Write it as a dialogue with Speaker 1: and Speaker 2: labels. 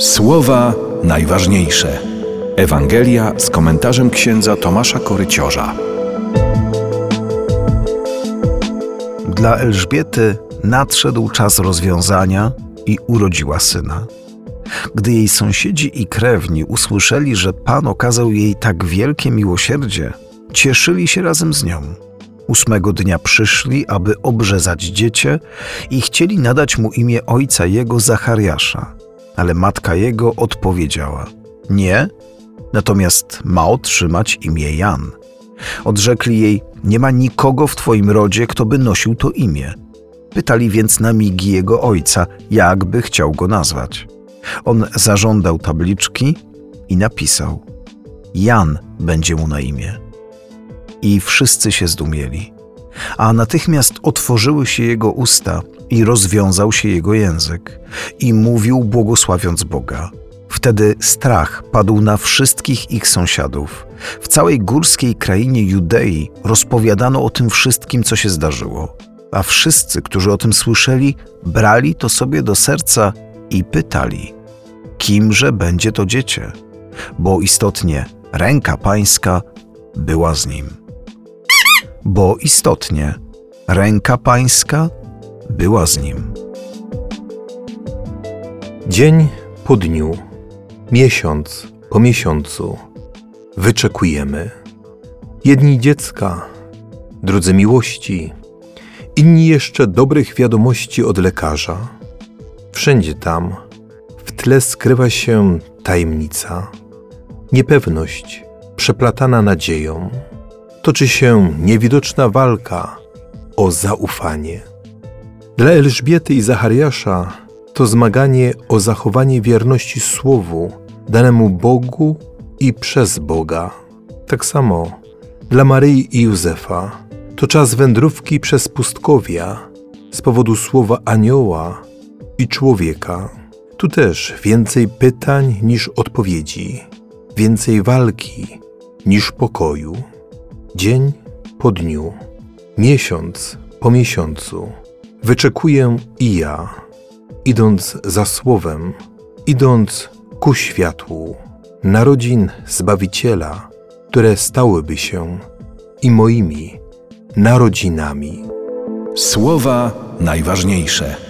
Speaker 1: Słowa najważniejsze. Ewangelia z komentarzem księdza Tomasza Koryciorza.
Speaker 2: Dla Elżbiety nadszedł czas rozwiązania i urodziła syna. Gdy jej sąsiedzi i krewni usłyszeli, że Pan okazał jej tak wielkie miłosierdzie, cieszyli się razem z nią. Ósmego dnia przyszli, aby obrzezać dziecię i chcieli nadać mu imię ojca jego Zachariasza. Ale matka jego odpowiedziała: Nie, natomiast ma otrzymać imię Jan. Odrzekli jej: Nie ma nikogo w twoim rodzie, kto by nosił to imię. Pytali więc na migi jego ojca, jakby chciał go nazwać. On zażądał tabliczki i napisał: Jan będzie mu na imię. I wszyscy się zdumieli. A natychmiast otworzyły się jego usta i rozwiązał się jego język, i mówił, błogosławiąc Boga. Wtedy strach padł na wszystkich ich sąsiadów. W całej górskiej krainie Judei rozpowiadano o tym wszystkim, co się zdarzyło. A wszyscy, którzy o tym słyszeli, brali to sobie do serca i pytali: Kimże będzie to dziecię? Bo istotnie ręka pańska była z nim. Bo istotnie ręka pańska była z nim.
Speaker 3: Dzień po dniu, miesiąc po miesiącu wyczekujemy. Jedni dziecka, drudzy miłości, inni jeszcze dobrych wiadomości od lekarza. Wszędzie tam w tle skrywa się tajemnica, niepewność przeplatana nadzieją. Toczy się niewidoczna walka o zaufanie. Dla Elżbiety i Zachariasza to zmaganie o zachowanie wierności Słowu danemu Bogu i przez Boga. Tak samo dla Maryi i Józefa to czas wędrówki przez pustkowia z powodu słowa anioła i człowieka. Tu też więcej pytań niż odpowiedzi, więcej walki niż pokoju. Dzień po dniu, miesiąc po miesiącu wyczekuję i ja, idąc za słowem, idąc ku światłu, narodzin Zbawiciela, które stałyby się i moimi narodzinami.
Speaker 1: Słowa najważniejsze.